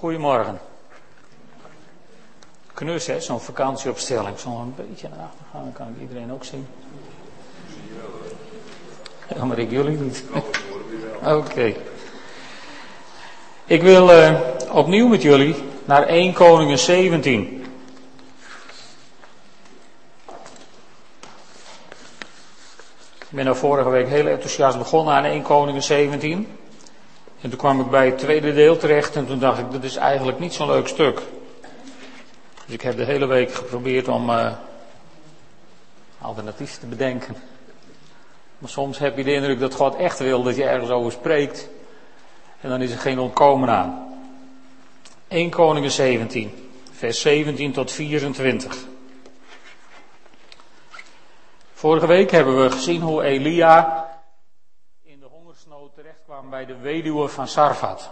Goedemorgen. Knus, hè, zo'n vakantieopstelling. Een beetje naar achter gaan, dan kan ik iedereen ook zien. Ja, maar ik jullie niet. Oké. Ik wil uh, opnieuw met jullie naar 1 Koningen 17. Ik ben er vorige week heel enthousiast begonnen aan 1 Koningen 17. En toen kwam ik bij het tweede deel terecht en toen dacht ik, dat is eigenlijk niet zo'n leuk stuk. Dus ik heb de hele week geprobeerd om uh, alternatief te bedenken. Maar soms heb je de indruk dat God echt wil dat je ergens over spreekt. En dan is er geen ontkomen aan. 1 Koningen 17, vers 17 tot 24. Vorige week hebben we gezien hoe Elia in de hongersnood terechtkwam bij de weduwe van Sarfat.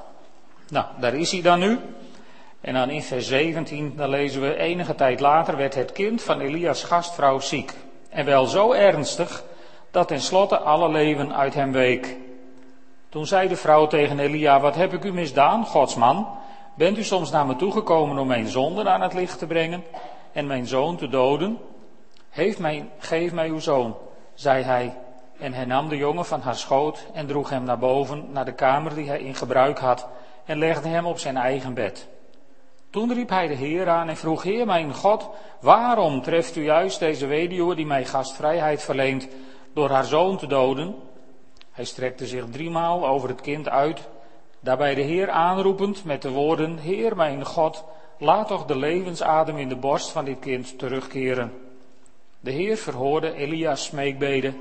Nou, daar is hij dan nu. En dan in vers 17, dan lezen we, enige tijd later werd het kind van Elia's gastvrouw ziek. En wel zo ernstig, dat tenslotte alle leven uit hem week. Toen zei de vrouw tegen Elia, wat heb ik u misdaan, godsman? Bent u soms naar me toegekomen om mijn zonden aan het licht te brengen en mijn zoon te doden? Geef mij uw zoon, zei hij. En hij nam de jongen van haar schoot en droeg hem naar boven, naar de kamer die hij in gebruik had, en legde hem op zijn eigen bed. Toen riep hij de Heer aan en vroeg, Heer mijn God, waarom treft u juist deze weduwe die mij gastvrijheid verleent door haar zoon te doden? Hij strekte zich driemaal over het kind uit, daarbij de Heer aanroepend met de woorden, Heer mijn God, laat toch de levensadem in de borst van dit kind terugkeren. De Heer verhoorde Elia's smeekbeden,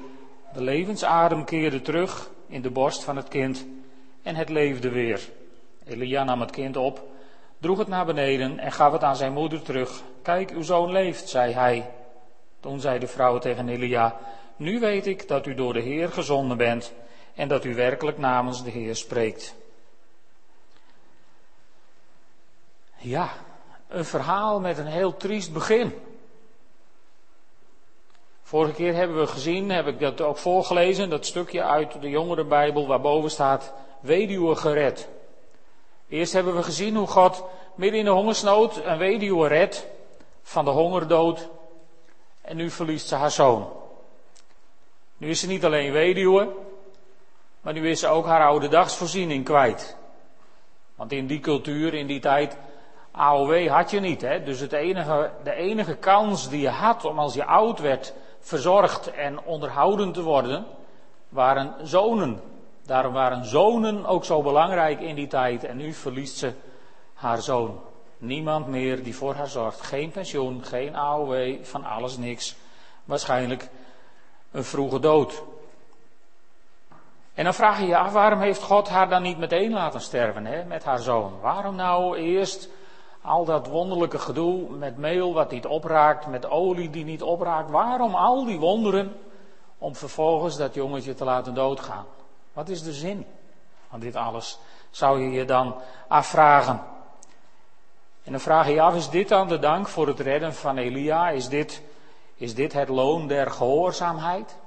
de levensadem keerde terug in de borst van het kind en het leefde weer. Elia nam het kind op, droeg het naar beneden en gaf het aan zijn moeder terug. Kijk, uw zoon leeft, zei hij. Toen zei de vrouw tegen Elia, nu weet ik dat u door de Heer gezonden bent en dat u werkelijk namens de Heer spreekt. Ja, een verhaal met een heel triest begin. Vorige keer hebben we gezien, heb ik dat ook voorgelezen, dat stukje uit de jongere Bijbel waarboven staat weduwe gered. Eerst hebben we gezien hoe God midden in de hongersnood een weduwe redt van de hongerdood en nu verliest ze haar zoon. Nu is ze niet alleen weduwe, maar nu is ze ook haar oude dagsvoorziening kwijt. Want in die cultuur, in die tijd, AOW had je niet. Hè? Dus het enige, de enige kans die je had om als je oud werd verzorgd en onderhouden te worden, waren zonen. Daarom waren zonen ook zo belangrijk in die tijd. En nu verliest ze haar zoon. Niemand meer die voor haar zorgt. Geen pensioen, geen AOW, van alles niks. Waarschijnlijk een vroege dood. En dan vraag je je af, waarom heeft God haar dan niet meteen laten sterven hè, met haar zoon? Waarom nou eerst al dat wonderlijke gedoe met meel wat niet opraakt, met olie die niet opraakt? Waarom al die wonderen om vervolgens dat jongetje te laten doodgaan? Wat is de zin van dit alles? Zou je je dan afvragen. En dan vraag je je af, is dit dan de dank voor het redden van Elia? Is dit, is dit het loon der gehoorzaamheid?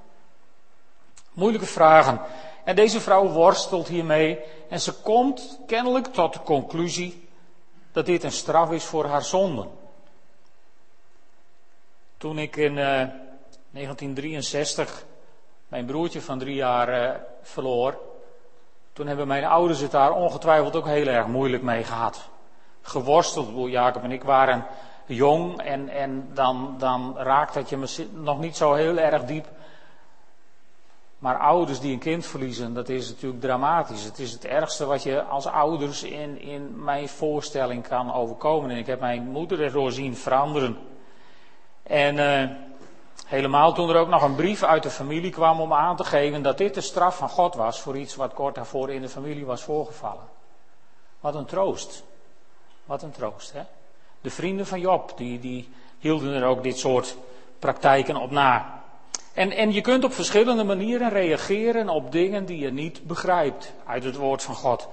Moeilijke vragen. En deze vrouw worstelt hiermee en ze komt kennelijk tot de conclusie dat dit een straf is voor haar zonden. Toen ik in uh, 1963 mijn broertje van drie jaar uh, verloor, toen hebben mijn ouders het daar ongetwijfeld ook heel erg moeilijk mee gehad. Geworsteld, Jacob en ik waren jong en, en dan, dan raakt dat je nog niet zo heel erg diep. Maar ouders die een kind verliezen, dat is natuurlijk dramatisch. Het is het ergste wat je als ouders in, in mijn voorstelling kan overkomen. En ik heb mijn moeder erdoor zien veranderen. En uh, helemaal toen er ook nog een brief uit de familie kwam om aan te geven dat dit de straf van God was voor iets wat kort daarvoor in de familie was voorgevallen. Wat een troost. Wat een troost, hè? De vrienden van Job, die, die hielden er ook dit soort praktijken op na. En, en je kunt op verschillende manieren reageren op dingen die je niet begrijpt uit het woord van God.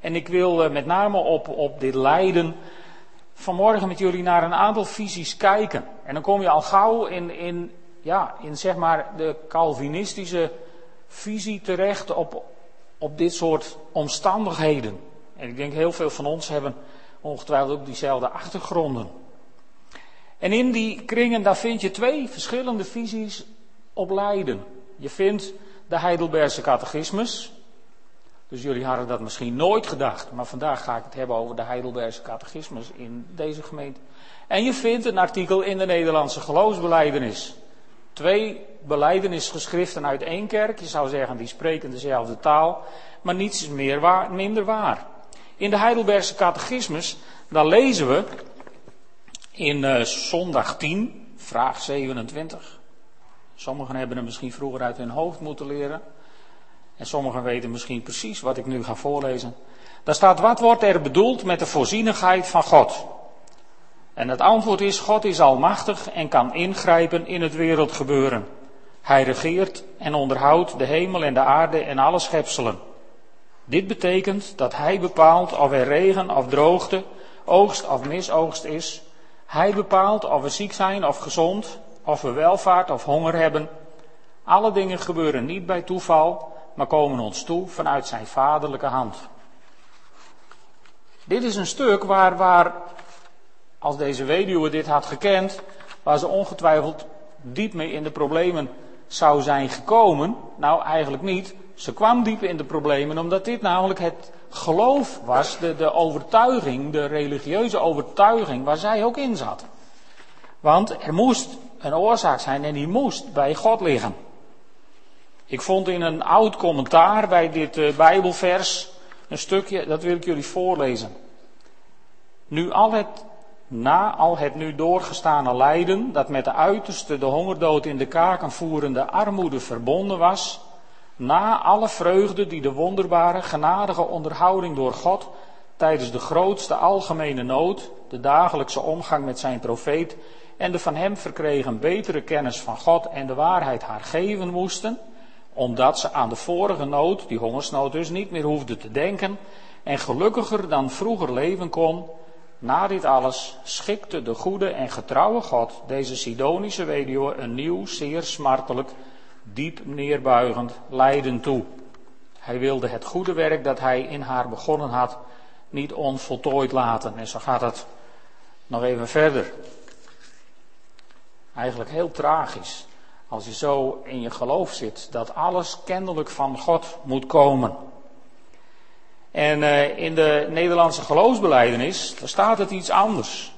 En ik wil eh, met name op, op dit lijden vanmorgen met jullie naar een aantal visies kijken. En dan kom je al gauw in, in, ja, in zeg maar de Calvinistische visie terecht op, op dit soort omstandigheden. En ik denk heel veel van ons hebben ongetwijfeld ook diezelfde achtergronden. En in die kringen, daar vind je twee verschillende visies op lijden. Je vindt de Heidelbergse catechismus. Dus jullie hadden dat misschien nooit gedacht, maar vandaag ga ik het hebben over de Heidelbergse catechismus in deze gemeente. En je vindt een artikel in de Nederlandse geloofsbeleidenis. Twee beleidenisgeschriften uit één kerk, je zou zeggen die spreken dezelfde taal, maar niets is meer waar, minder waar. In de Heidelbergse catechismus, daar lezen we in uh, zondag 10, vraag 27. Sommigen hebben hem misschien vroeger uit hun hoofd moeten leren. En sommigen weten misschien precies wat ik nu ga voorlezen. Daar staat, wat wordt er bedoeld met de voorzienigheid van God? En het antwoord is, God is almachtig en kan ingrijpen in het wereldgebeuren. Hij regeert en onderhoudt de hemel en de aarde en alle schepselen. Dit betekent dat Hij bepaalt of er regen of droogte, oogst of misoogst is. Hij bepaalt of we ziek zijn of gezond, of we welvaart of honger hebben. Alle dingen gebeuren niet bij toeval, maar komen ons toe vanuit Zijn vaderlijke hand. Dit is een stuk waar, waar als deze weduwe dit had gekend, waar ze ongetwijfeld diep mee in de problemen zou zijn gekomen. Nou, eigenlijk niet. Ze kwam diep in de problemen omdat dit namelijk het geloof was, de, de overtuiging, de religieuze overtuiging waar zij ook in zat. Want er moest een oorzaak zijn en die moest bij God liggen. Ik vond in een oud commentaar bij dit uh, Bijbelvers een stukje, dat wil ik jullie voorlezen. Nu al het na al het nu doorgestane lijden, dat met de uiterste de hongerdood in de kaken voerende armoede verbonden was, na alle vreugde die de wonderbare, genadige onderhouding door God tijdens de grootste algemene nood, de dagelijkse omgang met zijn profeet en de van hem verkregen betere kennis van God en de waarheid haar geven moesten, omdat ze aan de vorige nood, die hongersnood dus, niet meer hoefde te denken en gelukkiger dan vroeger leven kon, na dit alles schikte de goede en getrouwe God deze Sidonische weduwe een nieuw, zeer smartelijk, diep neerbuigend lijden toe. Hij wilde het goede werk dat hij in haar begonnen had niet onvoltooid laten. En zo gaat het nog even verder. Eigenlijk heel tragisch. Als je zo in je geloof zit dat alles kennelijk van God moet komen. En uh, in de Nederlandse geloofsbeleidenis, daar staat het iets anders.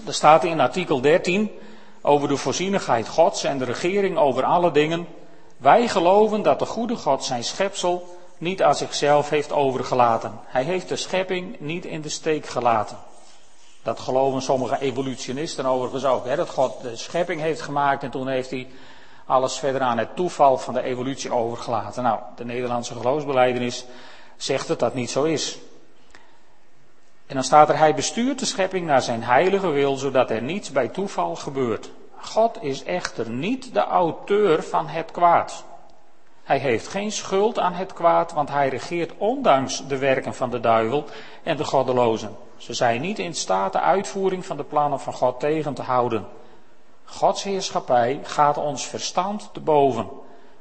Daar staat in artikel 13 over de voorzienigheid Gods en de regering over alle dingen. Wij geloven dat de goede God zijn schepsel niet aan zichzelf heeft overgelaten. Hij heeft de schepping niet in de steek gelaten. Dat geloven sommige evolutionisten overigens ook. Hè? Dat God de schepping heeft gemaakt en toen heeft hij alles verder aan het toeval van de evolutie overgelaten. Nou, de Nederlandse geloofsbeleidenis zegt dat dat niet zo is. En dan staat er, hij bestuurt de schepping naar zijn heilige wil, zodat er niets bij toeval gebeurt. God is echter niet de auteur van het kwaad. Hij heeft geen schuld aan het kwaad, want hij regeert ondanks de werken van de duivel en de goddelozen. Ze zijn niet in staat de uitvoering van de plannen van God tegen te houden. Gods heerschappij gaat ons verstand te boven.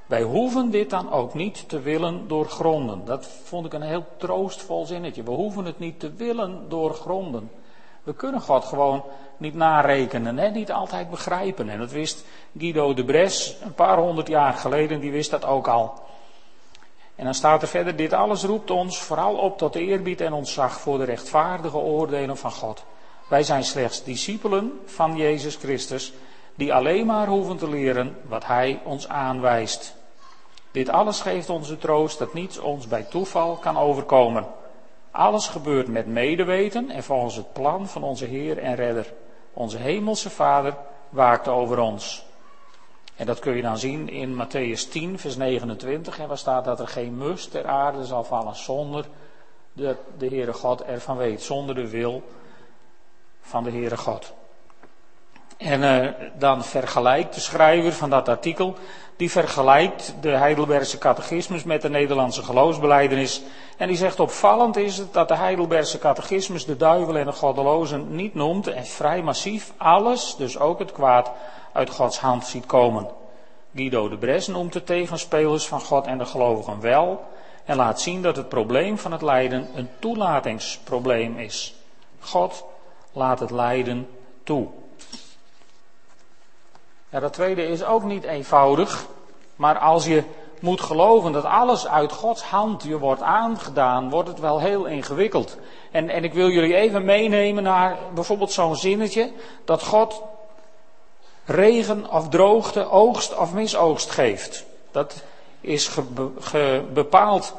Wij hoeven dit dan ook niet te willen doorgronden. Dat vond ik een heel troostvol zinnetje. We hoeven het niet te willen doorgronden. We kunnen God gewoon niet narekenen, hè? niet altijd begrijpen. En dat wist Guido de Bres een paar honderd jaar geleden, die wist dat ook al. En dan staat er verder, dit alles roept ons vooral op tot eerbied en ontzag voor de rechtvaardige oordelen van God. Wij zijn slechts discipelen van Jezus Christus, die alleen maar hoeven te leren wat Hij ons aanwijst. Dit alles geeft ons de troost dat niets ons bij toeval kan overkomen. Alles gebeurt met medeweten en volgens het plan van onze Heer en Redder. Onze Hemelse Vader waakt over ons. En dat kun je dan zien in Matthäus 10, vers 29. En waar staat dat er geen mus ter aarde zal vallen zonder dat de Heere God ervan weet. Zonder de wil van de Heere God. En uh, dan vergelijkt de schrijver van dat artikel, die vergelijkt de Heidelbergse catechismus met de Nederlandse geloofsbeleidenis. En die zegt opvallend is het dat de Heidelbergse catechismus de duivel en de goddelozen niet noemt en vrij massief alles, dus ook het kwaad, uit Gods hand ziet komen. Guido de Bres noemt de tegenspelers van God en de gelovigen wel en laat zien dat het probleem van het lijden een toelatingsprobleem is. God laat het lijden toe. Ja, dat tweede is ook niet eenvoudig, maar als je moet geloven dat alles uit Gods hand je wordt aangedaan, wordt het wel heel ingewikkeld. En, en ik wil jullie even meenemen naar bijvoorbeeld zo'n zinnetje, dat God regen of droogte, oogst of misoogst geeft. Dat is bepaald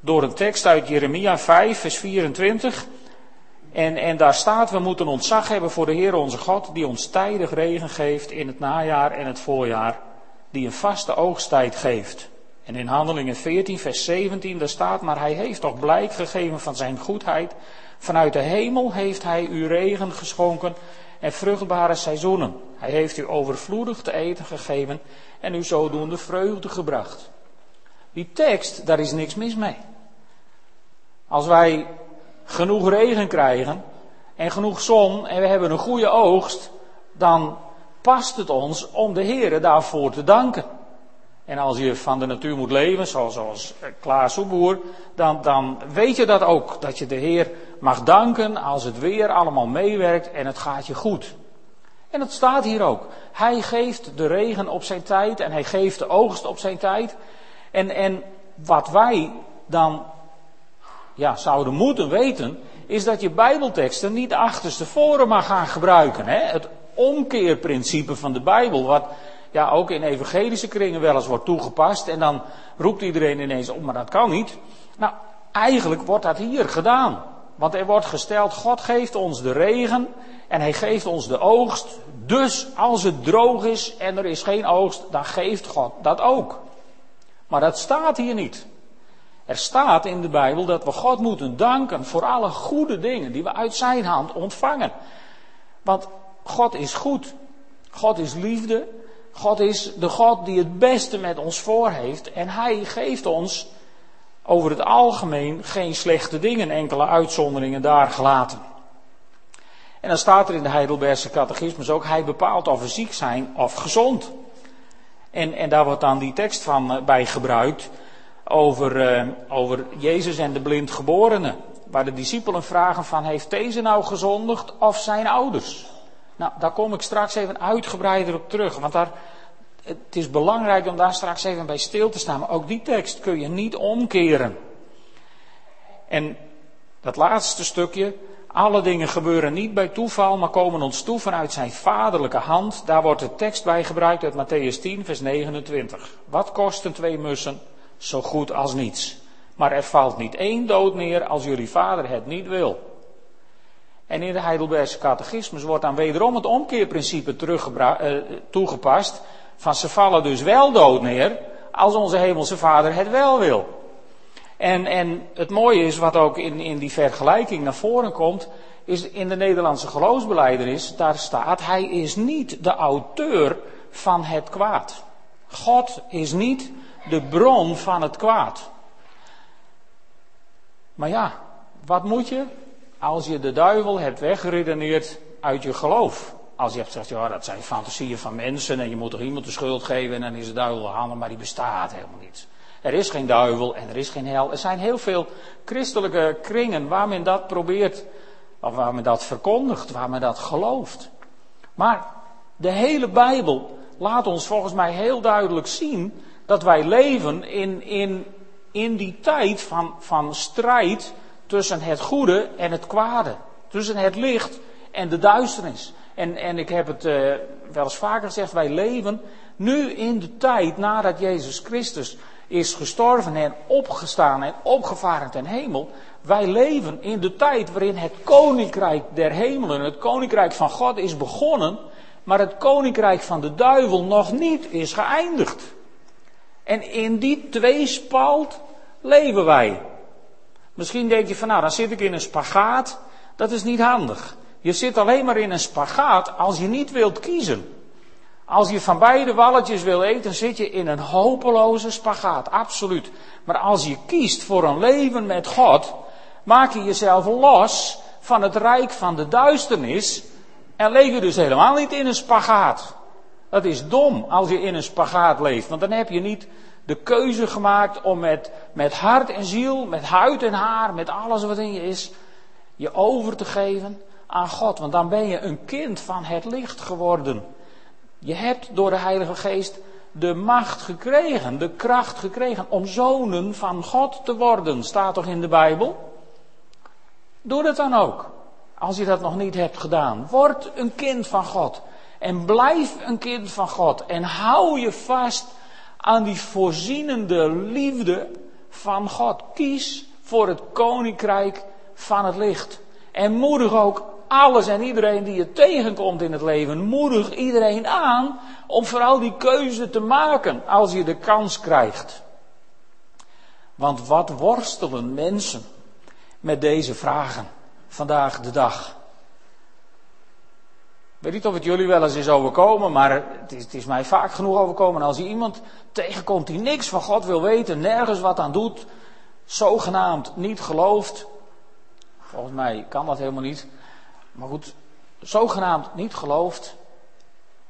door een tekst uit Jeremia 5, vers 24. En, en daar staat, we moeten ontzag hebben voor de Heer onze God, die ons tijdig regen geeft in het najaar en het voorjaar, die een vaste oogsttijd geeft. En in Handelingen 14, vers 17, daar staat, maar hij heeft toch blijk gegeven van zijn goedheid. Vanuit de hemel heeft hij u regen geschonken en vruchtbare seizoenen. Hij heeft u overvloedig te eten gegeven en u zodoende vreugde gebracht. Die tekst, daar is niks mis mee. Als wij genoeg regen krijgen en genoeg zon en we hebben een goede oogst, dan past het ons om de Heer daarvoor te danken. En als je van de natuur moet leven, zoals, zoals Klaas Soeboer, dan, dan weet je dat ook. Dat je de Heer mag danken als het weer allemaal meewerkt en het gaat je goed. En dat staat hier ook. Hij geeft de regen op zijn tijd en hij geeft de oogst op zijn tijd. En, en wat wij dan ja, zouden moeten weten, is dat je Bijbelteksten niet achterstevoren mag gaan gebruiken. Hè? Het omkeerprincipe van de Bijbel, wat ja, ook in evangelische kringen wel eens wordt toegepast. En dan roept iedereen ineens op, maar dat kan niet. Nou, eigenlijk wordt dat hier gedaan. Want er wordt gesteld, God geeft ons de regen en hij geeft ons de oogst. Dus als het droog is en er is geen oogst, dan geeft God dat ook. Maar dat staat hier niet. Er staat in de Bijbel dat we God moeten danken voor alle goede dingen die we uit zijn hand ontvangen. Want God is goed. God is liefde. God is de God die het beste met ons voor heeft. En Hij geeft ons over het algemeen geen slechte dingen, enkele uitzonderingen daar gelaten. En dan staat er in de Heidelbergse catechismus ook, hij bepaalt of we ziek zijn of gezond. En, en daar wordt dan die tekst van eh, bij gebruikt over, uh, over Jezus en de blindgeborene. Waar de discipelen vragen van, heeft deze nou gezondigd of zijn ouders? Nou, daar kom ik straks even uitgebreider op terug. Want daar, het is belangrijk om daar straks even bij stil te staan. Maar ook die tekst kun je niet omkeren. En dat laatste stukje. Alle dingen gebeuren niet bij toeval, maar komen ons toe vanuit zijn vaderlijke hand. Daar wordt de tekst bij gebruikt uit Matthäus 10, vers 29. Wat kosten twee mussen? Zo goed als niets. Maar er valt niet één dood neer als jullie vader het niet wil. En in de Heidelbergse catechismus wordt dan wederom het omkeerprincipe uh, toegepast. Van ze vallen dus wel dood neer als onze hemelse vader het wel wil. En, en het mooie is, wat ook in, in die vergelijking naar voren komt, is in de Nederlandse geloofsbeleidenis, daar staat, hij is niet de auteur van het kwaad. God is niet de bron van het kwaad. Maar ja, wat moet je? als je de duivel hebt weggeredeneerd uit je geloof. Als je hebt gezegd, ja, dat zijn fantasieën van mensen en je moet toch iemand de schuld geven en dan is de duivel handen, maar die bestaat helemaal niet. Er is geen duivel en er is geen hel. Er zijn heel veel christelijke kringen waar men dat probeert, of waar men dat verkondigt, waar men dat gelooft. Maar de hele Bijbel laat ons volgens mij heel duidelijk zien dat wij leven in, in, in die tijd van, van strijd tussen het goede en het kwade. Tussen het licht en de duisternis. En, en ik heb het uh, wel eens vaker gezegd, wij leven nu in de tijd nadat Jezus Christus is gestorven en opgestaan en opgevaren ten hemel. Wij leven in de tijd waarin het koninkrijk der hemelen, het koninkrijk van God is begonnen, maar het koninkrijk van de duivel nog niet is geëindigd. En in die tweespalt leven wij. Misschien denk je van nou, dan zit ik in een spagaat. Dat is niet handig. Je zit alleen maar in een spagaat als je niet wilt kiezen. Als je van beide walletjes wil eten, zit je in een hopeloze spagaat, absoluut. Maar als je kiest voor een leven met God, maak je jezelf los van het rijk van de duisternis en leef je dus helemaal niet in een spagaat. Dat is dom als je in een spagaat leeft, want dan heb je niet de keuze gemaakt om met, met hart en ziel, met huid en haar, met alles wat in je is, je over te geven aan God. Want dan ben je een kind van het licht geworden. Je hebt door de Heilige Geest de macht gekregen, de kracht gekregen om zonen van God te worden. Staat toch in de Bijbel? Doe dat dan ook. Als je dat nog niet hebt gedaan. Word een kind van God. En blijf een kind van God. En hou je vast aan die voorzienende liefde van God. Kies voor het koninkrijk van het licht. En moedig ook alles en iedereen die je tegenkomt in het leven, moedig iedereen aan om vooral die keuze te maken als je de kans krijgt. Want wat worstelen mensen met deze vragen vandaag de dag? Ik weet niet of het jullie wel eens is overkomen, maar het is, het is mij vaak genoeg overkomen. Als je iemand tegenkomt die niks van God wil weten, nergens wat aan doet, zogenaamd niet gelooft. Volgens mij kan dat helemaal niet. Maar goed, zogenaamd niet gelooft.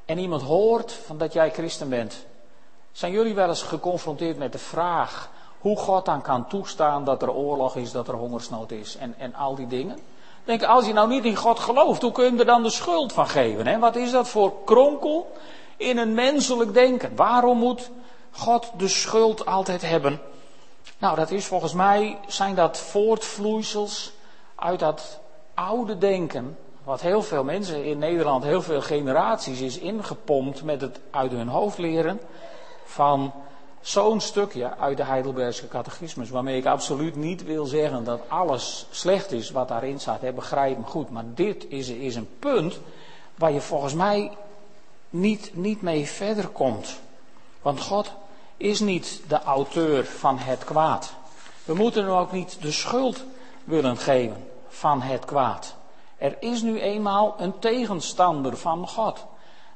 En iemand hoort van dat jij christen bent. Zijn jullie wel eens geconfronteerd met de vraag hoe God dan kan toestaan dat er oorlog is, dat er hongersnood is en, en al die dingen? Denk, als je nou niet in God gelooft, hoe kun je hem er dan de schuld van geven? Hè? Wat is dat voor kronkel in een menselijk denken? Waarom moet God de schuld altijd hebben? Nou, dat is volgens mij, zijn dat voortvloeisels uit dat oude denken, wat heel veel mensen in Nederland, heel veel generaties is ingepompt met het uit hun hoofd leren van zo'n stukje uit de Heidelbergse catechismus, waarmee ik absoluut niet wil zeggen dat alles slecht is wat daarin staat. Hè, begrijp me goed, maar dit is, is een punt waar je volgens mij niet, niet mee verder komt. Want God is niet de auteur van het kwaad. We moeten hem ook niet de schuld willen geven van het kwaad. Er is nu eenmaal een tegenstander van God.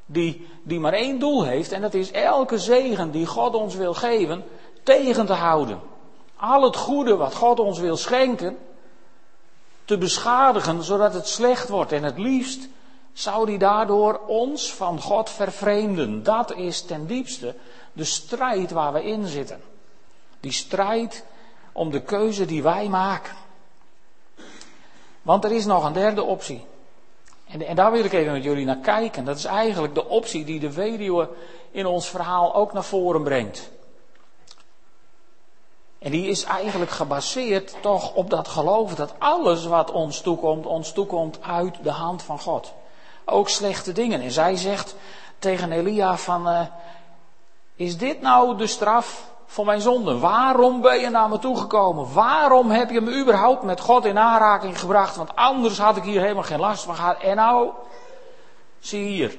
Die, die maar één doel heeft en dat is elke zegen die God ons wil geven tegen te houden. Al het goede wat God ons wil schenken te beschadigen zodat het slecht wordt. En het liefst zou die daardoor ons van God vervreemden. Dat is ten diepste de strijd waar we in zitten. Die strijd om de keuze die wij maken. Want er is nog een derde optie. En, en, daar wil ik even met jullie naar kijken. Dat is eigenlijk de optie die de weduwe in ons verhaal ook naar voren brengt. En die is eigenlijk gebaseerd toch op dat geloof dat alles wat ons toekomt, ons toekomt uit de hand van God. Ook slechte dingen. En zij zegt tegen Elia van, uh, is dit nou de straf voor mijn zonde. Waarom ben je naar me toegekomen? Waarom heb je me überhaupt met God in aanraking gebracht? Want anders had ik hier helemaal geen last van gehad. En nou, zie hier.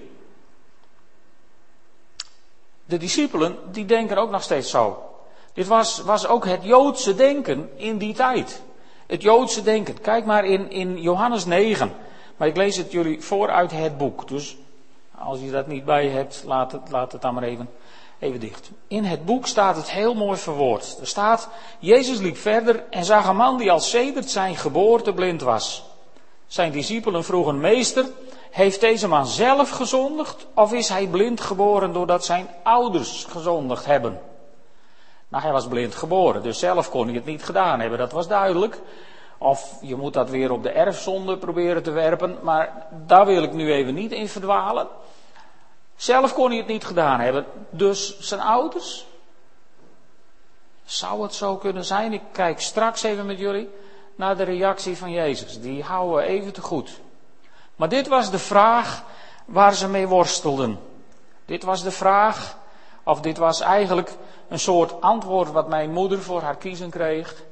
De discipelen, die denken ook nog steeds zo. Dit was, was ook het Joodse denken in die tijd. Het Joodse denken. Kijk maar in, in Johannes 9. Maar ik lees het jullie voor uit het boek. Dus als je dat niet bij hebt, laat het, laat het dan maar even Even dicht. In het boek staat het heel mooi verwoord. Er staat, Jezus liep verder en zag een man die al sedert zijn geboorte blind was. Zijn discipelen vroegen, meester, heeft deze man zelf gezondigd of is hij blind geboren doordat zijn ouders gezondigd hebben? Nou, hij was blind geboren, dus zelf kon hij het niet gedaan hebben, dat was duidelijk. Of je moet dat weer op de erfzonde proberen te werpen, maar daar wil ik nu even niet in verdwalen. Zelf kon hij het niet gedaan hebben. Dus zijn ouders? Zou het zo kunnen zijn? Ik kijk straks even met jullie naar de reactie van Jezus. Die houden we even te goed. Maar dit was de vraag waar ze mee worstelden. Dit was de vraag, of dit was eigenlijk een soort antwoord wat mijn moeder voor haar kiezen kreeg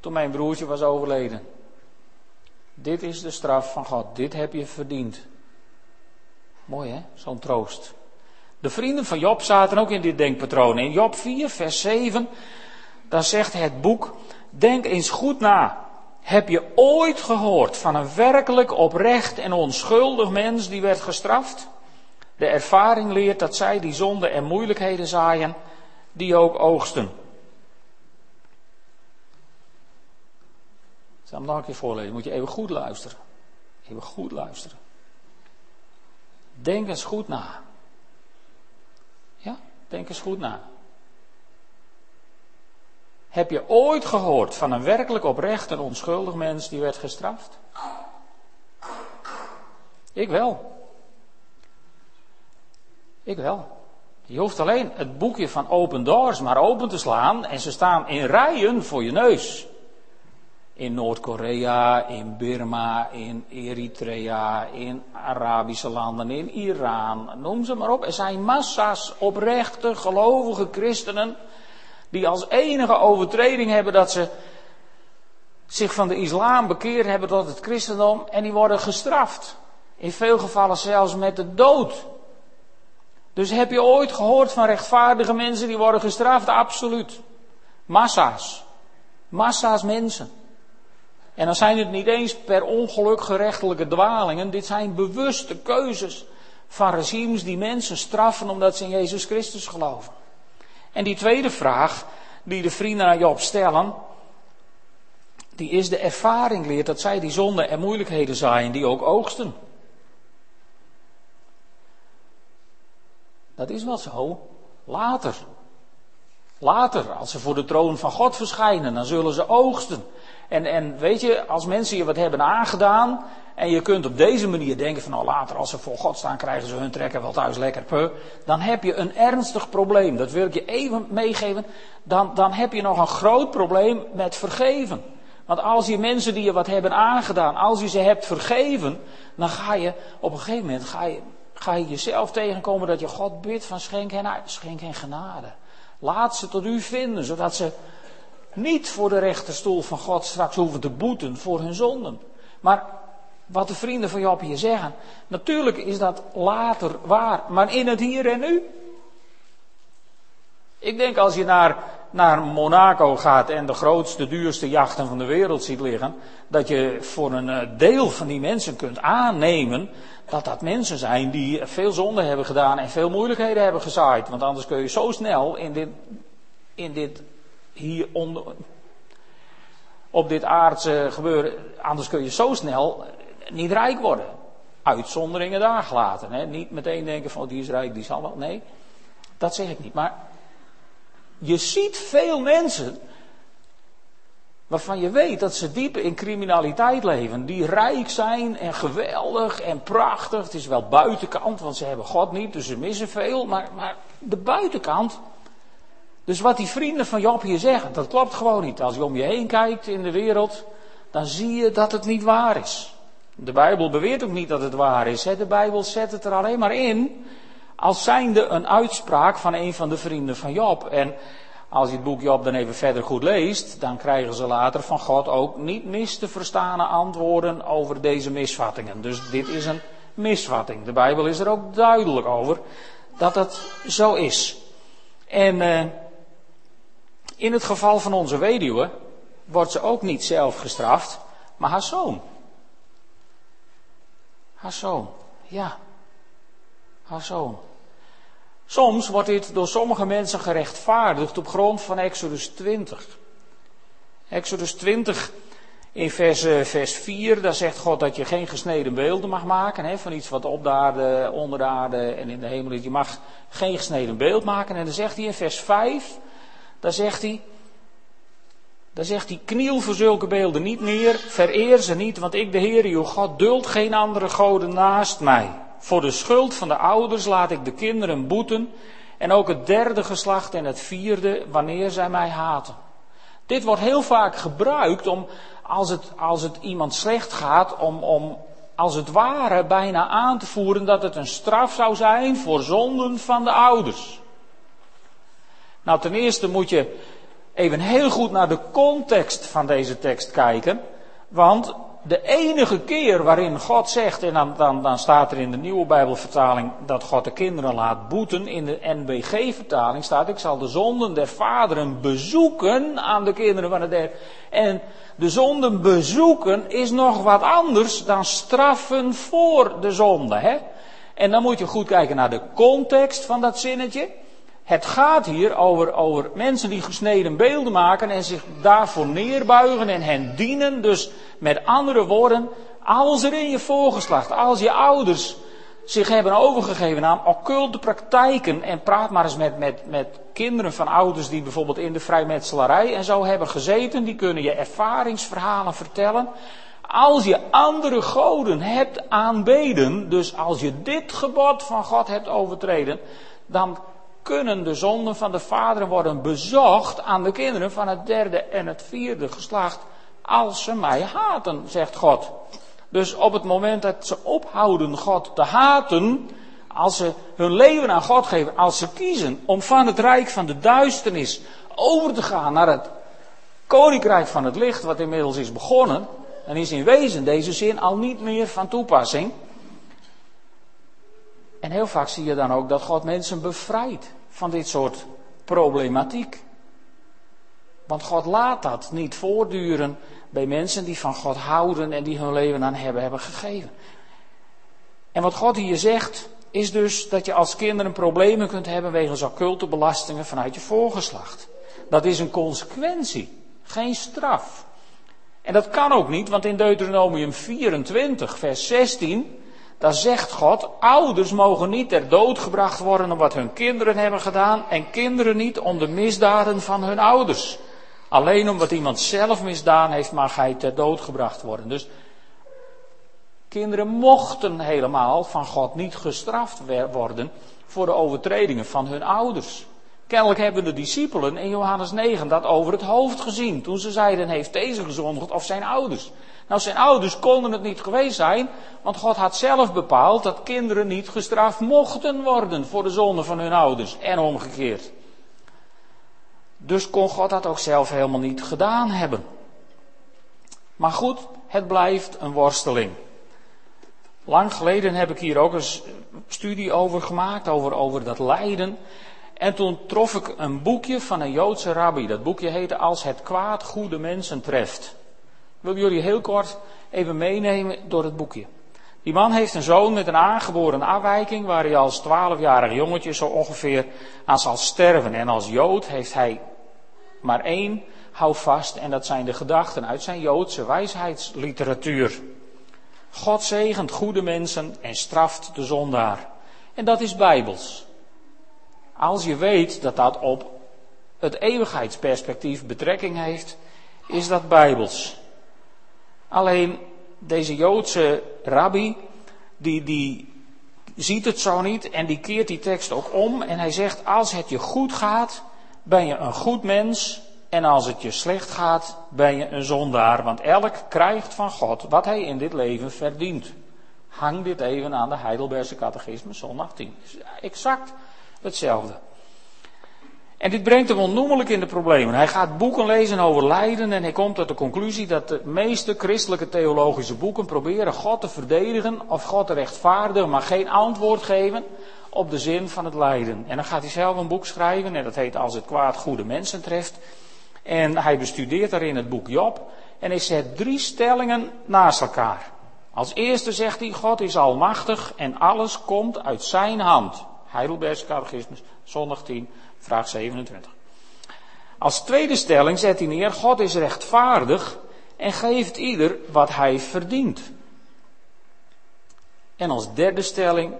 toen mijn broertje was overleden. Dit is de straf van God. Dit heb je verdiend. Mooi hè, zo'n troost. De vrienden van Job zaten ook in dit denkpatroon. In Job 4, vers 7, daar zegt het boek, denk eens goed na. Heb je ooit gehoord van een werkelijk oprecht en onschuldig mens die werd gestraft? De ervaring leert dat zij die zonde en moeilijkheden zaaien, die ook oogsten. Ik zal hem nog een keer voorlezen. Moet je even goed luisteren. Even goed luisteren. Denk eens goed na. Ja, denk eens goed na. Heb je ooit gehoord van een werkelijk oprecht en onschuldig mens die werd gestraft? Ik wel. Ik wel. Je hoeft alleen het boekje van Open Doors maar open te slaan en ze staan in rijen voor je neus. In Noord-Korea, in Burma, in Eritrea, in Arabische landen, in Iran, noem ze maar op. Er zijn massa's oprechte, gelovige christenen die als enige overtreding hebben dat ze zich van de islam bekeerd hebben tot het christendom en die worden gestraft. In veel gevallen zelfs met de dood. Dus heb je ooit gehoord van rechtvaardige mensen die worden gestraft? Absoluut. Massa's. Massa's mensen. En dan zijn het niet eens per ongeluk gerechtelijke dwalingen. Dit zijn bewuste keuzes van regimes die mensen straffen omdat ze in Jezus Christus geloven. En die tweede vraag die de vrienden aan Job stellen, die is de ervaring leert dat zij die zonde en moeilijkheden zaaien die ook oogsten. Dat is wel zo. Later. Later, als ze voor de troon van God verschijnen, dan zullen ze oogsten. En, en weet je, als mensen je wat hebben aangedaan, en je kunt op deze manier denken van nou later als ze voor God staan krijgen ze hun trekken wel thuis lekker puh. Dan heb je een ernstig probleem. Dat wil ik je even meegeven. Dan, dan heb je nog een groot probleem met vergeven. Want als je mensen die je wat hebben aangedaan, als je ze hebt vergeven, dan ga je op een gegeven moment ga je, ga je jezelf tegenkomen dat je God bidt van schenk hen, schenk hen genade. Laat ze tot u vinden, zodat ze niet voor de rechterstoel van God straks hoeven te boeten voor hun zonden. Maar wat de vrienden van Job hier zeggen, natuurlijk is dat later waar, maar in het hier en nu. Ik denk als je naar, naar Monaco gaat en de grootste, duurste jachten van de wereld ziet liggen, dat je voor een eh, deel van die mensen kunt aannemen dat dat mensen zijn die veel zonde hebben gedaan en veel moeilijkheden hebben gezaaid. Want anders kun je zo snel in dit, in dit hier onder, op dit aardse gebeuren, anders kun je zo snel niet rijk worden. Uitzonderingen daar gelaten. Hè? Niet meteen denken van oh, die is rijk, die zal wel. Nee, dat zeg ik niet. Maar je ziet veel mensen waarvan je weet dat ze diep in criminaliteit leven. Die rijk zijn en geweldig en prachtig. Het is wel buitenkant, want ze hebben God niet, dus ze missen veel. Maar, maar de buitenkant. Dus wat die vrienden van Job hier zeggen, dat klopt gewoon niet. Als je om je heen kijkt in de wereld, dan zie je dat het niet waar is. De Bijbel beweert ook niet dat het waar is. De Bijbel zet het er alleen maar in als zijnde een uitspraak van een van de vrienden van Job. En als je het boek Job dan even verder goed leest, dan krijgen ze later van God ook niet mis te verstaande antwoorden over deze misvattingen. Dus dit is een misvatting. De Bijbel is er ook duidelijk over dat dat zo is. En eh, in het geval van onze weduwe wordt ze ook niet zelf gestraft, maar haar zoon. Haar zoon, ja. Haar zoon. Soms wordt dit door sommige mensen gerechtvaardigd op grond van Exodus 20. Exodus 20 in vers, eh, vers 4, daar zegt God dat je geen gesneden beelden mag maken. Hè, van iets wat op de aarde, onder de aarde en in de hemel is. Je mag geen gesneden beeld maken. En dan zegt hij in vers 5, daar zegt hij, dan zegt hij, kniel voor zulke beelden niet meer, vereer ze niet, want ik, de Heer, uw God, duld geen andere goden naast mij. Voor de schuld van de ouders laat ik de kinderen boeten, en ook het derde geslacht en het vierde, wanneer zij mij haten. Dit wordt heel vaak gebruikt om, als het, als het iemand slecht gaat, om, om als het ware bijna aan te voeren dat het een straf zou zijn voor zonden van de ouders. Nou, ten eerste moet je even heel goed naar de context van deze tekst kijken. Want de enige keer waarin God zegt, en dan, dan, staat er in de nieuwe Bijbelvertaling dat God de kinderen laat boeten. In de NBG-vertaling staat, ik zal de zonden der vaderen bezoeken aan de kinderen van de derde. En de zonden bezoeken is nog wat anders dan straffen voor de zonde. Hè? En dan moet je goed kijken naar de context van dat zinnetje. Het gaat hier over, over mensen die gesneden beelden maken en zich daarvoor neerbuigen en hen dienen. Dus met andere woorden, als er in je voorgeslacht, als je ouders zich hebben overgegeven aan occulte praktijken. En praat maar eens met, met, met kinderen van ouders die bijvoorbeeld in de vrijmetselarij en zo hebben gezeten. Die kunnen je ervaringsverhalen vertellen. Als je andere goden hebt aanbeden, dus als je dit gebod van God hebt overtreden, dan kunnen de zonden van de vaderen worden bezocht aan de kinderen van het derde en het vierde geslacht als ze mij haten, zegt God. Dus op het moment dat ze ophouden God te haten, als ze hun leven aan God geven, als ze kiezen om van het rijk van de duisternis over te gaan naar het koninkrijk van het licht, wat inmiddels is begonnen, dan is in wezen deze zin al niet meer van toepassing. En heel vaak zie je dan ook dat God mensen bevrijdt van dit soort problematiek. Want God laat dat niet voortduren bij mensen die van God houden en die hun leven aan hebben, hebben gegeven. En wat God hier zegt, is dus dat je als kinderen problemen kunt hebben wegens occulte belastingen vanuit je voorgeslacht. Dat is een consequentie, geen straf. En dat kan ook niet, want in Deuteronomium 24, vers 16, daar zegt God, ouders mogen niet ter dood gebracht worden om wat hun kinderen hebben gedaan en kinderen niet om de misdaden van hun ouders. Alleen omdat iemand zelf misdaan heeft, mag hij ter dood gebracht worden. Dus kinderen mochten helemaal van God niet gestraft worden voor de overtredingen van hun ouders. Kennelijk hebben de discipelen in Johannes 9 dat over het hoofd gezien. Toen ze zeiden, heeft deze gezondigd of zijn ouders? Nou, zijn ouders konden het niet geweest zijn, want God had zelf bepaald dat kinderen niet gestraft mochten worden voor de zonde van hun ouders en omgekeerd. Dus kon God dat ook zelf helemaal niet gedaan hebben. Maar goed, het blijft een worsteling. Lang geleden heb ik hier ook een studie over gemaakt, over, over dat lijden. En toen trof ik een boekje van een Joodse rabbi. Dat boekje heette Als het kwaad goede mensen treft. Wil jullie heel kort even meenemen door het boekje. Die man heeft een zoon met een aangeboren afwijking, waar hij als twaalfjarig jongetje zo ongeveer aan zal sterven. En als Jood heeft hij maar één vast en dat zijn de gedachten uit zijn Joodse wijsheidsliteratuur. God zegent goede mensen en straft de zondaar. En dat is bijbels. Als je weet dat dat op het eeuwigheidsperspectief betrekking heeft, is dat bijbels. Alleen deze Joodse rabbi, die, die ziet het zo niet en die keert die tekst ook om en hij zegt, als het je goed gaat, ben je een goed mens en als het je slecht gaat, ben je een zondaar. Want elk krijgt van God wat hij in dit leven verdient. Hang dit even aan de Heidelbergse catechisme, zondag 10. Exact hetzelfde. En dit brengt hem onnoemelijk in de problemen. Hij gaat boeken lezen over lijden en hij komt tot de conclusie dat de meeste christelijke theologische boeken proberen God te verdedigen of God te rechtvaardigen, maar geen antwoord geven op de zin van het lijden. En dan gaat hij zelf een boek schrijven en dat heet Als het kwaad goede mensen treft. En hij bestudeert daarin het boek Job en hij zet drie stellingen naast elkaar. Als eerste zegt hij, God is almachtig en alles komt uit zijn hand. Heidelbergse catechismus, zondag 10, vraag 27. Als tweede stelling zet hij neer, God is rechtvaardig en geeft ieder wat hij verdient. En als derde stelling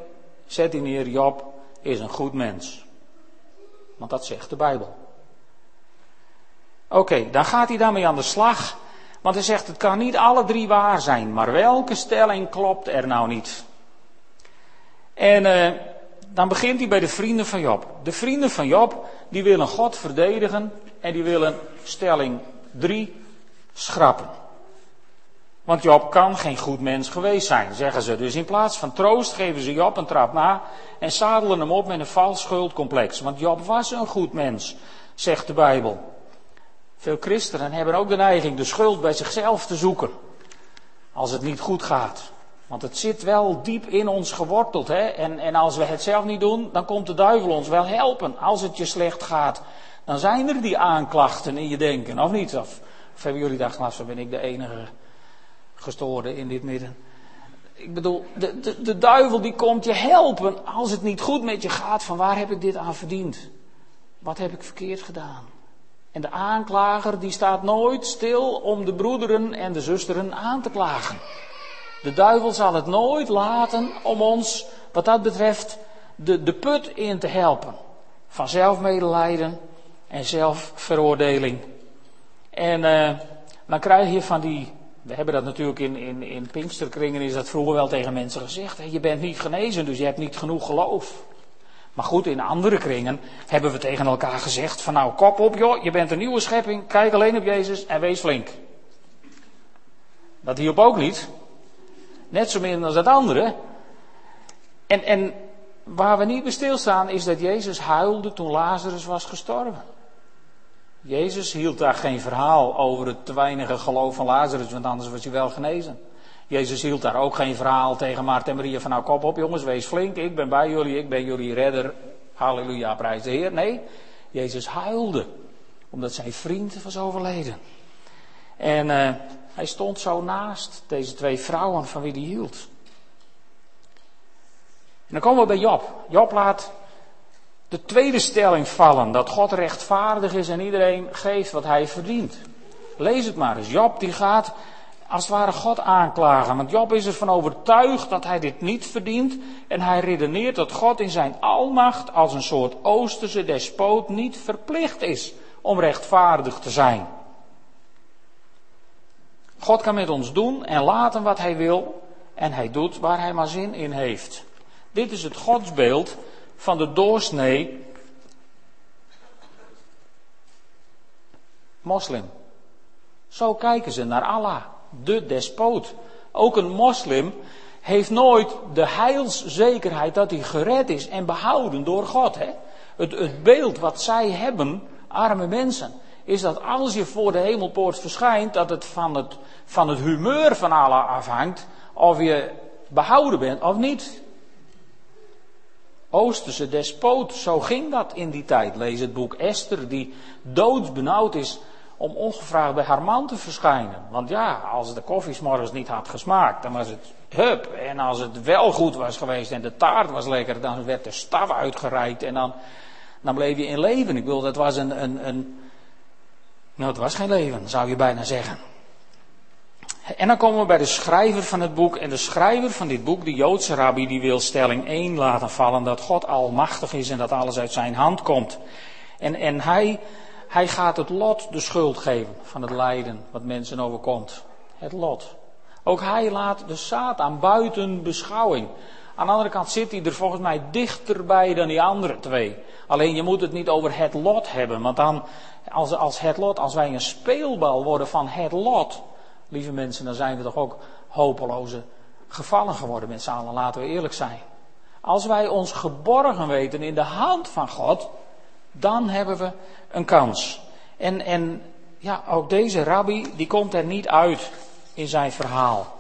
zet hij neer, Job is een goed mens. Want dat zegt de Bijbel. Oké, dan gaat hij daarmee aan de slag. Want hij zegt, het kan niet alle drie waar zijn. Maar welke stelling klopt er nou niet? En uh, dan begint hij bij de vrienden van Job. De vrienden van Job, die willen God verdedigen. En die willen stelling 3 schrappen. Want Job kan geen goed mens geweest zijn, zeggen ze. Dus in plaats van troost geven ze Job een trap na en zadelen hem op met een vals schuldcomplex. Want Job was een goed mens, zegt de Bijbel. Veel christenen hebben ook de neiging de schuld bij zichzelf te zoeken. Als het niet goed gaat. Want het zit wel diep in ons geworteld. Hè? En, en als we het zelf niet doen, dan komt de duivel ons wel helpen. Als het je slecht gaat, dan zijn er die aanklachten in je denken, of niet? Of, of hebben jullie daar glas, ben ik de enige gestoorde in dit midden. Ik bedoel, de, de, de duivel die komt je helpen als het niet goed met je gaat. Van waar heb ik dit aan verdiend? Wat heb ik verkeerd gedaan? En de aanklager die staat nooit stil om de broederen en de zusteren aan te klagen. De duivel zal het nooit laten om ons wat dat betreft, de, de put in te helpen. Van zelfmedelijden en zelfveroordeling. En uh, dan krijg je van die. We hebben dat natuurlijk in, in, in Pinksterkringen, is dat vroeger wel tegen mensen gezegd. Hè? Je bent niet genezen, dus je hebt niet genoeg geloof. Maar goed, in andere kringen hebben we tegen elkaar gezegd: van nou, kop op joh, je bent een nieuwe schepping, kijk alleen op Jezus en wees flink. Dat hielp ook niet. Net zo min als dat andere. En, en waar we niet bij stilstaan is dat Jezus huilde toen Lazarus was gestorven. Jezus hield daar geen verhaal over het te weinige geloof van Lazarus, want anders was hij wel genezen. Jezus hield daar ook geen verhaal tegen Maarten en Maria van nou kop op jongens, wees flink, ik ben bij jullie, ik ben jullie redder. Halleluja, prijs de Heer. Nee, Jezus huilde, omdat zijn vriend was overleden. En uh, hij stond zo naast deze twee vrouwen van wie hij hield. En dan komen we bij Job. Job laat de tweede stelling vallen, dat God rechtvaardig is en iedereen geeft wat hij verdient. Lees het maar eens. Job die gaat als het ware God aanklagen. Want Job is ervan overtuigd dat hij dit niet verdient. En hij redeneert dat God in zijn almacht als een soort oosterse despoot niet verplicht is om rechtvaardig te zijn. God kan met ons doen en laten wat hij wil. En hij doet waar hij maar zin in heeft. Dit is het godsbeeld van de doorsnee moslim. Zo kijken ze naar Allah, de despoot. Ook een moslim heeft nooit de heilszekerheid dat hij gered is en behouden door God. Hè? Het, het beeld wat zij hebben, arme mensen, is dat als je voor de hemelpoort verschijnt, dat het van het, van het humeur van Allah afhangt of je behouden bent of niet. Oosterse despoot, zo ging dat in die tijd. Lees het boek Esther, die doodsbenauwd is om ongevraagd bij haar man te verschijnen. Want ja, als de koffie morgens niet had gesmaakt, dan was het hup. En als het wel goed was geweest en de taart was lekker, dan werd de staf uitgereikt en dan, dan bleef je in leven. Ik bedoel, dat was een, een, een nou, het was geen leven, zou je bijna zeggen. En dan komen we bij de schrijver van het boek. En de schrijver van dit boek, de Joodse rabbi, die wil stelling 1 laten vallen dat God almachtig is en dat alles uit zijn hand komt. En, en hij, hij gaat het lot de schuld geven van het lijden wat mensen overkomt. Het lot. Ook hij laat de Satan buiten beschouwing. Aan de andere kant zit hij er volgens mij dichterbij dan die andere twee. Alleen je moet het niet over het lot hebben, want dan, als, als het lot, als wij een speelbal worden van het lot, lieve mensen, dan zijn we toch ook hopeloze gevallen geworden met z'n allen, laten we eerlijk zijn. Als wij ons geborgen weten in de hand van God, dan hebben we een kans. En, en ja, ook deze rabbi, die komt er niet uit in zijn verhaal.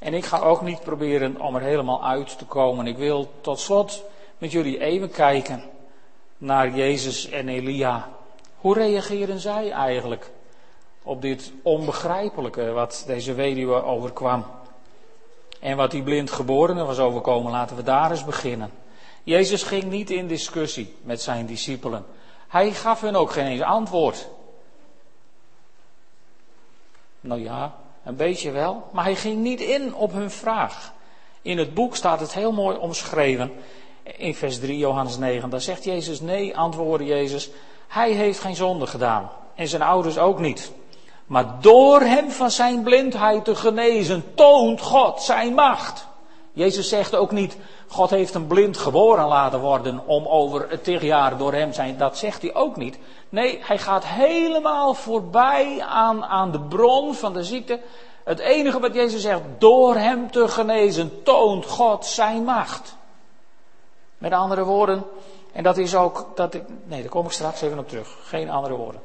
En ik ga ook niet proberen om er helemaal uit te komen. Ik wil tot slot met jullie even kijken naar Jezus en Elia. Hoe reageren zij eigenlijk op dit onbegrijpelijke wat deze weduwe overkwam? En wat die blind geborene was overkomen, laten we daar eens beginnen. Jezus ging niet in discussie met zijn discipelen. Hij gaf hun ook geen eens antwoord. Nou ja, een beetje wel, maar hij ging niet in op hun vraag. In het boek staat het heel mooi omschreven. In vers 3, Johannes 9, daar zegt Jezus: Nee, antwoordde Jezus. Hij heeft geen zonde gedaan. En zijn ouders ook niet. Maar door hem van zijn blindheid te genezen, toont God zijn macht. Jezus zegt ook niet, God heeft een blind geboren laten worden om over tig jaar door hem zijn. Dat zegt hij ook niet. Nee, hij gaat helemaal voorbij aan, aan de bron van de ziekte. Het enige wat Jezus zegt, door hem te genezen, toont God zijn macht. Met andere woorden, en dat is ook, dat ik, nee, daar kom ik straks even op terug. Geen andere woorden.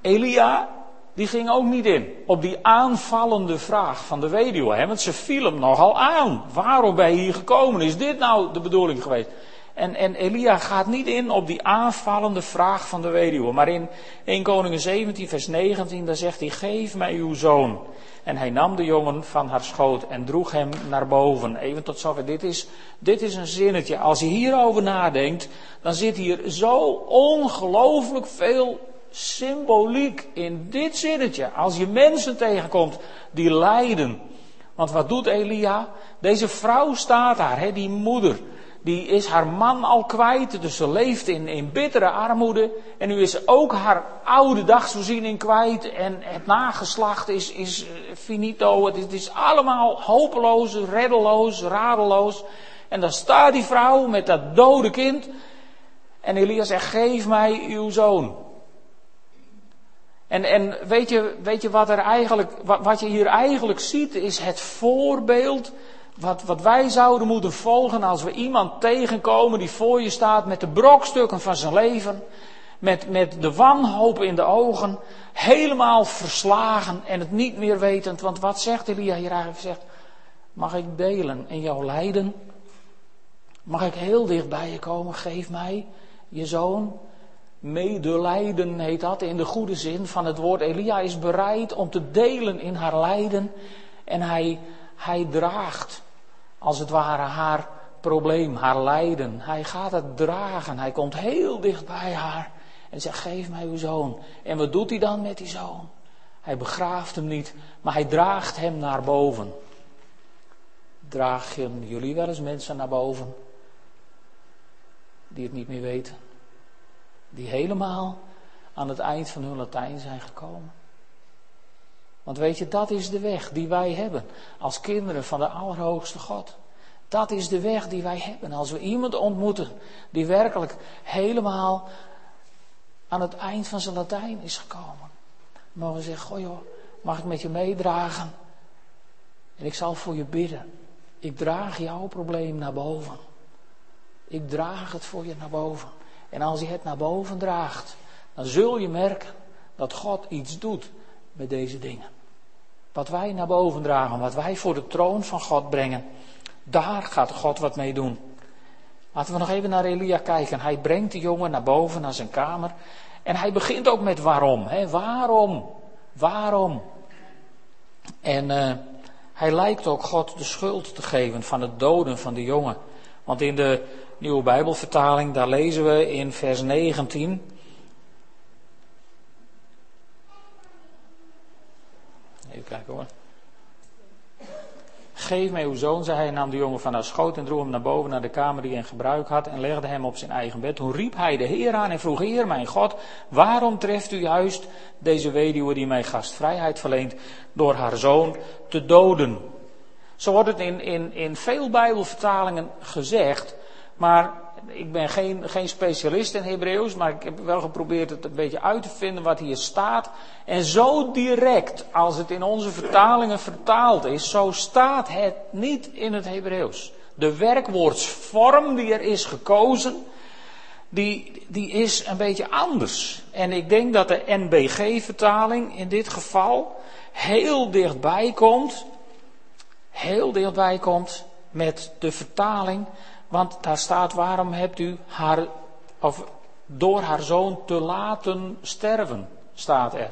Elia, die ging ook niet in op die aanvallende vraag van de weduwe. Want ze viel hem nogal aan. Waarom ben je hier gekomen? Is dit nou de bedoeling geweest? En, en Elia gaat niet in op die aanvallende vraag van de weduwe. Maar in 1 Koningen 17 vers 19, daar zegt hij, geef mij uw zoon. En hij nam de jongen van haar schoot en droeg hem naar boven. Even tot zover. Dit is, dit is een zinnetje. Als je hierover nadenkt, dan zit hier zo ongelooflijk veel symboliek in dit zinnetje. Als je mensen tegenkomt die lijden Want wat doet Elia? Deze vrouw staat daar, hè, die moeder. Die is haar man al kwijt, dus ze leeft in, in bittere armoede. En nu is ook haar oude dagsvoorziening kwijt. En het nageslacht is, is eh, finito. Het is, het is allemaal hopeloos, reddeloos, radeloos. En dan staat die vrouw met dat dode kind. En Elia zegt: Geef mij uw zoon. En, en weet, je, weet je wat, er eigenlijk, wat, wat je hier eigenlijk ziet, is het voorbeeld wat, wat wij zouden moeten volgen als we iemand tegenkomen die voor je staat met de brokstukken van zijn leven, met, met de wanhoop in de ogen, helemaal verslagen en het niet meer wetend. Want wat zegt Elia hier eigenlijk? Zegt, mag ik delen in jouw lijden? Mag ik heel dicht bij je komen? Geef mij je zoon. Medelijden heet dat in de goede zin van het woord. Elia is bereid om te delen in haar lijden. En hij, hij draagt, als het ware, haar probleem, haar lijden. Hij gaat het dragen. Hij komt heel dicht bij haar. En zegt: Geef mij uw zoon. En wat doet hij dan met die zoon? Hij begraaft hem niet, maar hij draagt hem naar boven. Draag jullie wel eens mensen naar boven die het niet meer weten? Die helemaal aan het eind van hun Latijn zijn gekomen. Want weet je, dat is de weg die wij hebben als kinderen van de Allerhoogste God. Dat is de weg die wij hebben als we iemand ontmoeten die werkelijk helemaal aan het eind van zijn Latijn is gekomen. Mogen we zeggen, goh joh, mag ik met je meedragen? En ik zal voor je bidden. Ik draag jouw probleem naar boven. Ik draag het voor je naar boven. En als je het naar boven draagt, dan zul je merken dat God iets doet met deze dingen. Wat wij naar boven dragen, wat wij voor de troon van God brengen, daar gaat God wat mee doen. Laten we nog even naar Elia kijken. Hij brengt de jongen naar boven, naar zijn kamer. En hij begint ook met waarom. Hè? Waarom? Waarom? En uh, hij lijkt ook God de schuld te geven van het doden van de jongen. Want in de nieuwe Bijbelvertaling, daar lezen we in vers 19. Even kijken hoor. Geef mij uw zoon, zei hij, nam de jongen van haar schoot en droeg hem naar boven naar de kamer die hij in gebruik had en legde hem op zijn eigen bed. Toen riep hij de Heer aan en vroeg, Heer mijn God, waarom treft u juist deze weduwe die mij gastvrijheid verleent door haar zoon te doden? Zo wordt het in, in, in veel Bijbelvertalingen gezegd, maar ik ben geen, geen specialist in Hebreeuws, maar ik heb wel geprobeerd het een beetje uit te vinden wat hier staat. En zo direct als het in onze vertalingen vertaald is, zo staat het niet in het Hebreeuws. De werkwoordsvorm die er is gekozen, die, die is een beetje anders. En ik denk dat de NBG-vertaling in dit geval heel dichtbij komt, heel dichtbij komt met de vertaling want daar staat, waarom hebt u haar, of door haar zoon te laten sterven, staat er.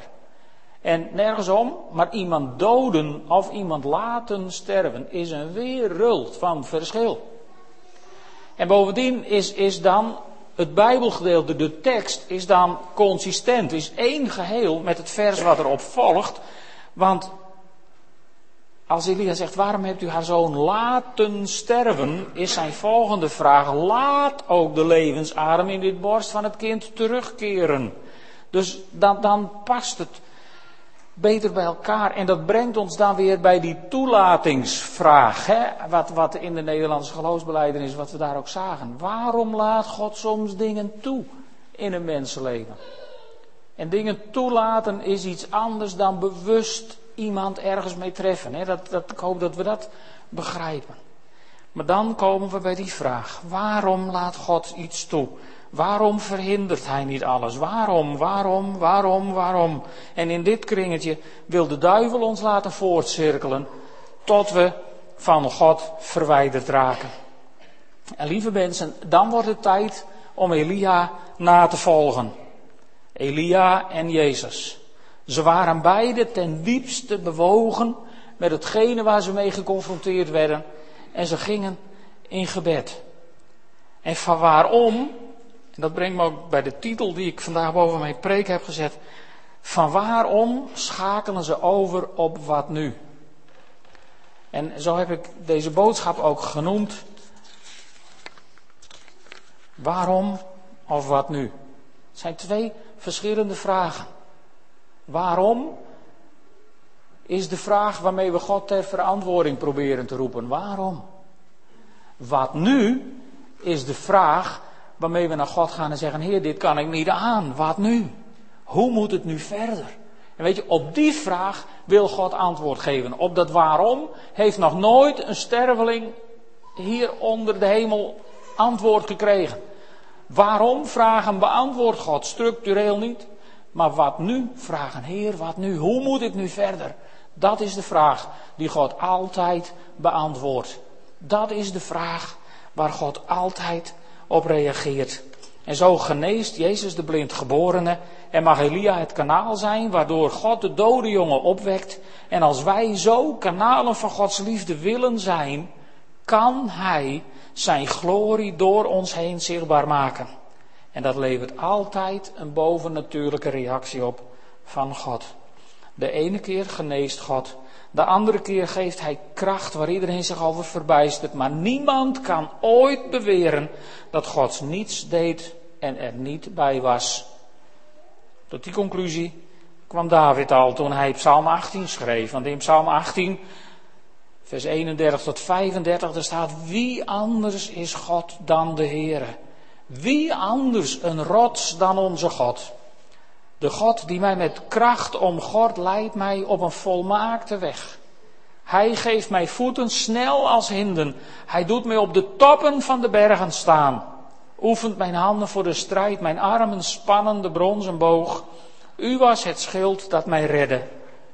En nergens om, maar iemand doden of iemand laten sterven is een wereld van verschil. En bovendien is, is dan het Bijbelgedeelte, de tekst, is dan consistent, is één geheel met het vers wat erop volgt. Want als Elia zegt, waarom hebt u haar zoon laten sterven, is zijn volgende vraag, laat ook de levensadem in dit borst van het kind terugkeren. Dus dan, dan past het beter bij elkaar. En dat brengt ons dan weer bij die toelatingsvraag, hè? Wat, wat in de Nederlandse geloofsbeleidenis, wat we daar ook zagen. Waarom laat God soms dingen toe in een mensenleven? En dingen toelaten is iets anders dan bewust iemand ergens mee treffen. Hè? Dat, dat, ik hoop dat we dat begrijpen. Maar dan komen we bij die vraag: waarom laat God iets toe? Waarom verhindert hij niet alles? Waarom, waarom, waarom, waarom? En in dit kringetje wil de duivel ons laten voortcirkelen tot we van God verwijderd raken. En lieve mensen, dan wordt het tijd om Elia na te volgen. Elia en Jezus. Ze waren beide ten diepste bewogen met hetgene waar ze mee geconfronteerd werden. En ze gingen in gebed. En van waarom, en dat brengt me ook bij de titel die ik vandaag boven mijn preek heb gezet. Van waarom schakelen ze over op wat nu? En zo heb ik deze boodschap ook genoemd. Waarom of wat nu? Het zijn twee verschillende vragen. Waarom is de vraag waarmee we God ter verantwoording proberen te roepen. Waarom? Wat nu is de vraag waarmee we naar God gaan en zeggen: Heer, dit kan ik niet aan. Wat nu? Hoe moet het nu verder? En weet je, op die vraag wil God antwoord geven. Op dat waarom heeft nog nooit een sterveling hier onder de hemel antwoord gekregen. Waarom vragen beantwoord God structureel niet. Maar wat nu? Vragen, Heer, wat nu? Hoe moet ik nu verder? Dat is de vraag die God altijd beantwoordt. Dat is de vraag waar God altijd op reageert. En zo geneest Jezus de blindgeborene en mag Elia het kanaal zijn waardoor God de dode jongen opwekt. En als wij zo kanalen van Gods liefde willen zijn, kan Hij zijn glorie door ons heen zichtbaar maken. En dat levert altijd een bovennatuurlijke reactie op van God. De ene keer geneest God, de andere keer geeft Hij kracht waar iedereen zich over verbijstert. Maar niemand kan ooit beweren dat God niets deed en er niet bij was. Tot die conclusie kwam David al toen hij Psalm 18 schreef. Want in Psalm 18, vers 31 tot 35, er staat: Wie anders is God dan de Heere? Wie anders een rots dan onze God? De God die mij met kracht omgort, leidt mij op een volmaakte weg. Hij geeft mij voeten snel als hinden. Hij doet mij op de toppen van de bergen staan. Oefent mijn handen voor de strijd, mijn armen spannen de bronzen boog. U was het schild dat mij redde.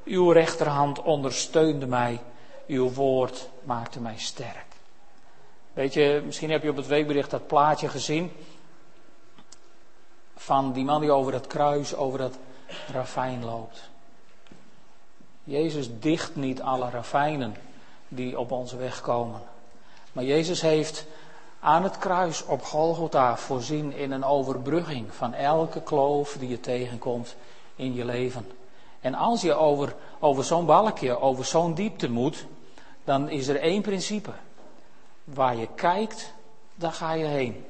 Uw rechterhand ondersteunde mij. Uw woord maakte mij sterk. Weet je, misschien heb je op het weekbericht dat plaatje gezien van die man die over dat kruis, over dat ravijn loopt. Jezus dicht niet alle ravijnen die op onze weg komen. Maar Jezus heeft aan het kruis op Golgotha voorzien in een overbrugging van elke kloof die je tegenkomt in je leven. En als je over, over zo'n balkje, over zo'n diepte moet, dan is er één principe. Waar je kijkt, daar ga je heen.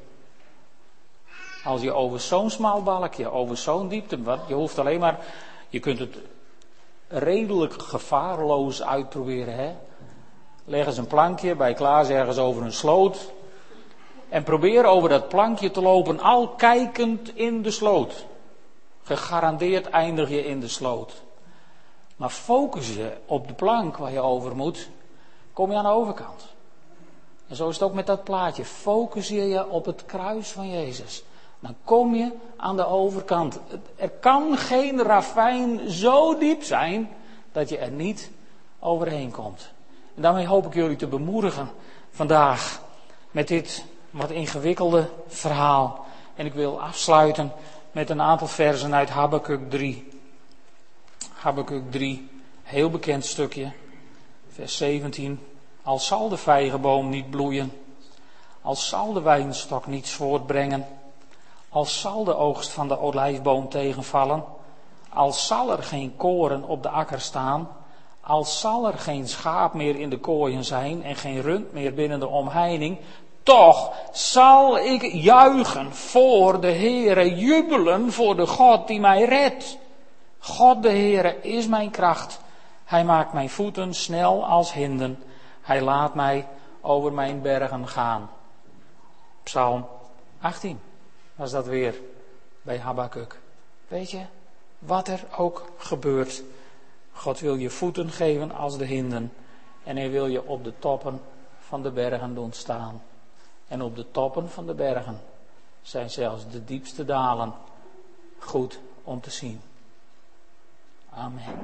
Als je over zo'n smal balkje, over zo'n diepte, je hoeft alleen maar, je kunt het redelijk gevaarloos uitproberen. Hè? Leg eens een plankje bij Klaas ergens over een sloot. En probeer over dat plankje te lopen, al kijkend in de sloot. Gegarandeerd eindig je in de sloot. Maar focus je op de plank waar je over moet, kom je aan de overkant. En zo is het ook met dat plaatje. Focus je je op het kruis van Jezus. Dan kom je aan de overkant. Er kan geen ravijn zo diep zijn dat je er niet overheen komt. En daarmee hoop ik jullie te bemoedigen vandaag met dit wat ingewikkelde verhaal. En ik wil afsluiten met een aantal versen uit Habakkuk 3. Habakkuk 3, heel bekend stukje, vers 17. Al zal de vijgenboom niet bloeien, al zal de wijnstok niets voortbrengen, al zal de oogst van de olijfboom tegenvallen, al zal er geen koren op de akker staan, al zal er geen schaap meer in de kooien zijn en geen rund meer binnen de omheining, toch zal ik juichen voor de Heere, jubelen voor de God die mij redt. God de Heere is mijn kracht. Hij maakt mijn voeten snel als hinden. Hij laat mij over mijn bergen gaan. Psalm 18 was dat weer bij Habakkuk. Weet je, wat er ook gebeurt, God wil je voeten geven als de hinden en hij wil je op de toppen van de bergen doen staan. En op de toppen van de bergen zijn zelfs de diepste dalen goed om te zien. Amen.